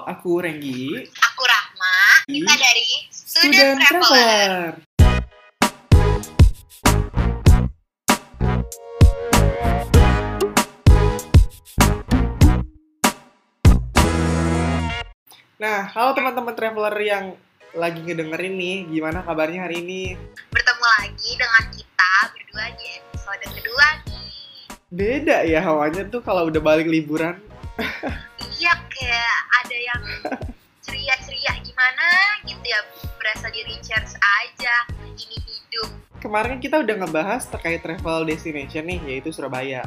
Halo, aku Renggi. Aku Rahma. Kita dari Student, Student Traveler. Traveler. Nah, halo teman-teman traveler yang lagi ngedengerin nih, gimana kabarnya hari ini? Bertemu lagi dengan kita berdua di episode kedua nih. Beda ya hawanya tuh kalau udah balik liburan. Iya kayak yang ceria-ceria gimana gitu ya. Berasa di recharge aja. Ini hidup. Kemarin kita udah ngebahas terkait travel destination nih, yaitu Surabaya.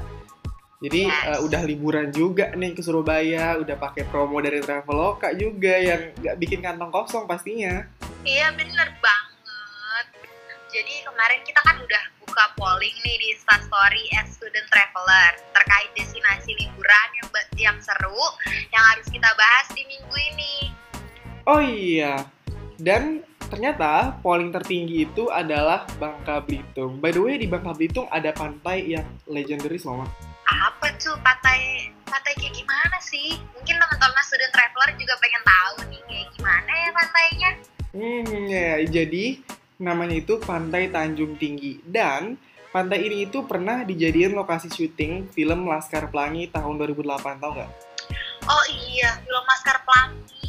Jadi Yes. eh, udah liburan juga nih ke Surabaya, udah pakai promo dari Traveloka juga yang nggak bikin kantong kosong pastinya. Iya bener banget. Jadi kemarin kita kan udah buka polling nih di Instastory as Student Traveler terkait destinasi liburan Oh iya, dan ternyata polling tertinggi itu adalah Bangka Belitung. By the way, di Bangka Belitung ada pantai yang legendaris loh, Ma. Apa tuh pantai pantai kayak gimana sih? Mungkin teman-teman student traveler juga pengen tahu nih kayak gimana ya pantainya. Hmm, ya, jadi namanya itu Pantai Tanjung Tinggi. Dan pantai ini itu pernah dijadiin lokasi syuting film Laskar Pelangi tahun 2008, tau nggak? Oh iya, film Maskar Pelangi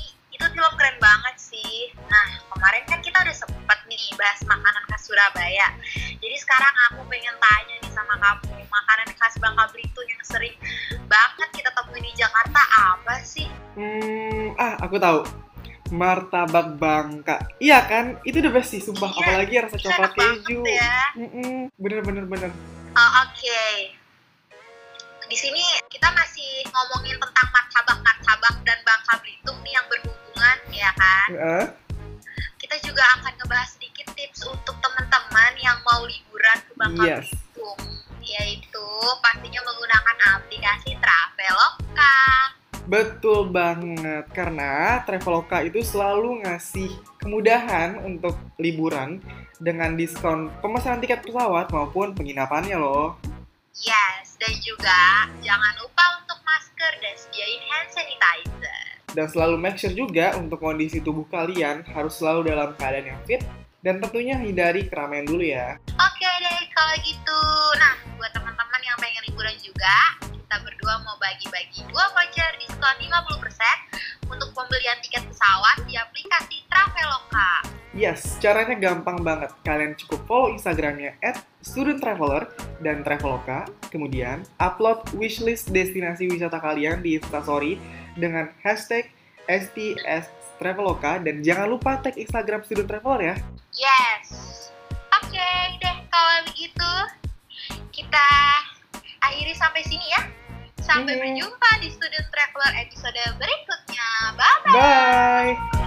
film keren banget sih. Nah kemarin kan kita udah sempet nih bahas makanan khas Surabaya. Jadi sekarang aku pengen tanya nih sama kamu, makanan khas Bangka Belitung yang sering banget kita temui di Jakarta apa sih? Hmm, ah, aku tahu. Martabak Bangka. Iya kan? Itu best sih, sumpah. Iya, Apalagi rasa coklat keju. ya. Bener, bener, bener. Oh, Oke. Di sini kita masih ngomongin tentang martabak-martabak dan Bangka Belitung nih yang berhubungan ya kan. Heeh. Kita juga akan ngebahas sedikit tips untuk teman-teman yang mau liburan ke Bangka Yes. Belitung, yaitu pastinya menggunakan aplikasi Traveloka. Betul banget, karena Traveloka itu selalu ngasih kemudahan untuk liburan dengan diskon pemesanan tiket pesawat maupun penginapannya loh. Yes, dan juga jangan lupa untuk masker dan sediain hand sanitizer. Dan selalu make sure juga untuk kondisi tubuh kalian harus selalu dalam keadaan yang fit dan tentunya hindari keramaian dulu ya. Oke deh kalau gitu. Nah, buat teman-teman yang pengen liburan juga, kita berdua mau bagi-bagi dua voucher diskon 50% untuk pembelian tiket pesawat di aplikasi Traveloka. Yes, caranya gampang banget. Kalian cukup follow Instagramnya at Student Traveler dan Traveloka. Kemudian, upload wishlist destinasi wisata kalian di Instastory dengan hashtag STS Traveloka dan jangan lupa tag Instagram Student Traveler ya. Yes. Oke deh kalau begitu kita akhiri sampai sini ya. Sampai Mhm. berjumpa di Student Traveler episode berikutnya. Bye bye. Bye!